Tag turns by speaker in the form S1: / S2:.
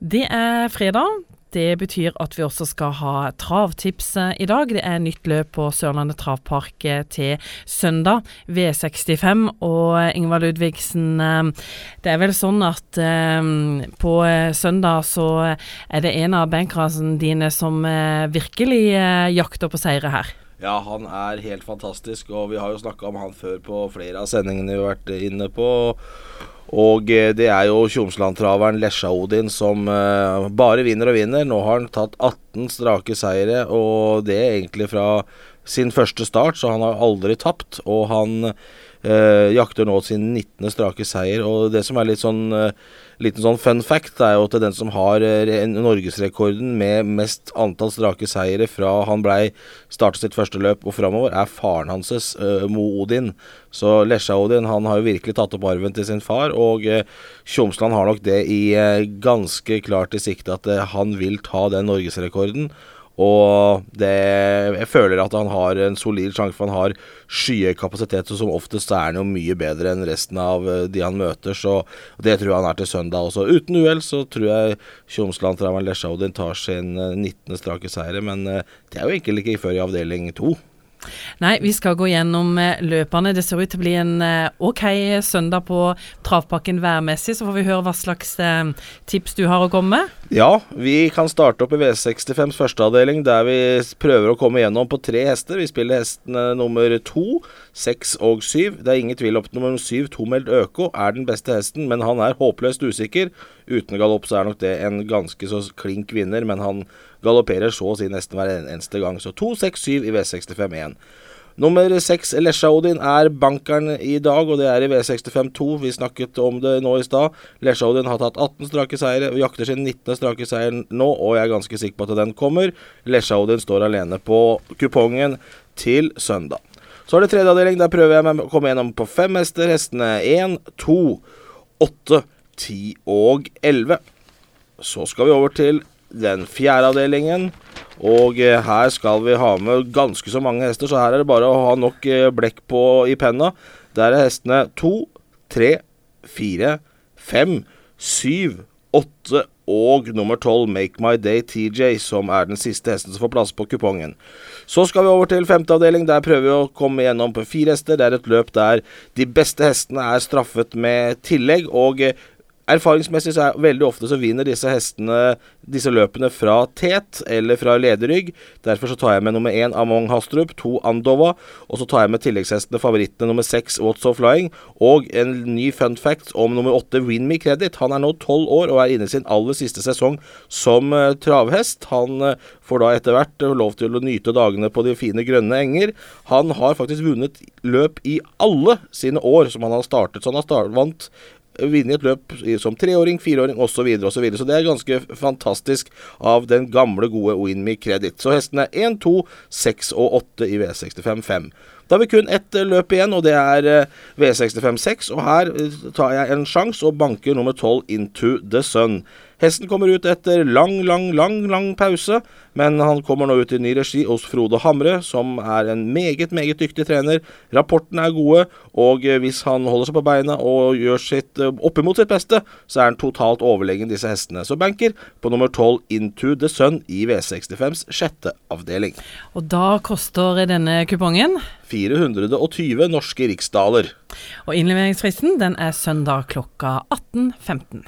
S1: Det er fredag. Det betyr at vi også skal ha travtips eh, i dag. Det er nytt løp på Sørlandet travpark eh, til søndag, V65. Og eh, Ingvar Ludvigsen, det er vel sånn at på søndag så er det en av bankrasene dine som virkelig jakter på seire her.
S2: Ja, han er helt fantastisk, og vi har jo snakka om han før på flere av sendingene vi har vært inne på. Og eh, det er jo Tjomsland-traveren Lesja-Odin som uh, bare vinner og vinner. Nå har han tatt 18 strake seire, og det er egentlig fra sin første start, så han har aldri tapt. Og han eh, jakter nå sin 19. strake seier, og det som er litt sånn uh, liten sånn fun fact er jo at den som har eh, norgesrekorden med mest antall strake seire fra han blei startet sitt første løp og framover, er faren hans, uh, Mo Odin. Så Lesja Odin han har jo virkelig tatt opp arven til sin far, og uh, Tjomsland har nok det i uh, ganske klart i sikte at uh, han vil ta den norgesrekorden. Og det, jeg føler at han har en solid sjanse, for han har skyhøy kapasitet. Og som oftest er han jo mye bedre enn resten av eh, de han møter. Så det tror jeg han er til søndag også. Uten uhell så tror jeg Tjomsland Travan Lesjaudin tar sin 19. Eh, strake seire. Men eh, det er jo egentlig ikke før i avdeling to.
S1: Nei, vi skal gå gjennom eh, løpene. Det ser ut til å bli en eh, ok søndag på travpakken værmessig. Så får vi høre hva slags eh, tips du har å komme med.
S2: Ja, vi kan starte opp i V65s første avdeling, der vi prøver å komme gjennom på tre hester. Vi spiller hestene nummer to, seks og syv. Det er ingen tvil om at nummer syv, Tomeld Øko, er den beste hesten, men han er håpløst usikker. Uten galopp så er nok det en ganske så klink vinner, men han galopperer så å si nesten hver eneste gang. Så 2-6-7 i V65-1. Nummer 6, Lesja Odin, er bankeren i dag, og det er i V65-2. Vi snakket om det nå i stad. Lesja Odin har tatt 18 strake seire jakter sin 19. strake seier nå, og jeg er ganske sikker på at den kommer. Lesja Odin står alene på kupongen til søndag. Så er det tredje avdeling. Der prøver jeg meg å komme gjennom på fem hester. Hestene 1, 2, 8, 10 og 11. Så skal vi over til den fjerde avdelingen. Og eh, her skal vi ha med ganske så mange hester, så her er det bare å ha nok eh, blekk på i penna. Der er hestene to, tre, fire, fem, syv, åtte og nummer tolv, Make My Day TJ, som er den siste hesten som får plass på kupongen. Så skal vi over til femte avdeling. Der prøver vi å komme gjennom på fire hester. Det er et løp der de beste hestene er straffet med tillegg. og eh, Erfaringsmessig så er veldig ofte så vinner disse hestene disse løpene fra tet eller fra lederrygg. Derfor så tar jeg med nummer én Among Hastrup, to Andova, og så tar jeg med tilleggshestene favorittene nummer seks What's of Flying og en ny fun fact om nummer åtte Win Me Credit. Han er nå tolv år og er inne i sin aller siste sesong som uh, travhest. Han uh, får da etter hvert uh, lov til å nyte dagene på de fine grønne enger. Han har faktisk vunnet løp i alle sine år som han har startet. Så han har start, vant vunnet et løp som treåring, fireåring osv. Så, videre, og så, videre. så det er ganske fantastisk av den gamle, gode Winme Credit. Så hestene er 1, 2, 6 og 8 i V65 5. Da har vi kun ett eh, løp igjen, og det er eh, V65 6. Og her eh, tar jeg en sjanse og banker nummer 12 Into the Sun. Hesten kommer ut etter lang, lang, lang lang pause, men han kommer nå ut i ny regi hos Frode Hamre, som er en meget, meget dyktig trener. Rapportene er gode, og hvis han holder seg på beina og gjør sitt oppimot sitt beste, så er han totalt overlegen disse hestene. Så banker på nummer 12 Into the Sun i V65s sjette avdeling.
S1: Og da koster denne kupongen?
S2: 420 norske riksdaler.
S1: Og innleveringsfristen den er søndag klokka 18.15.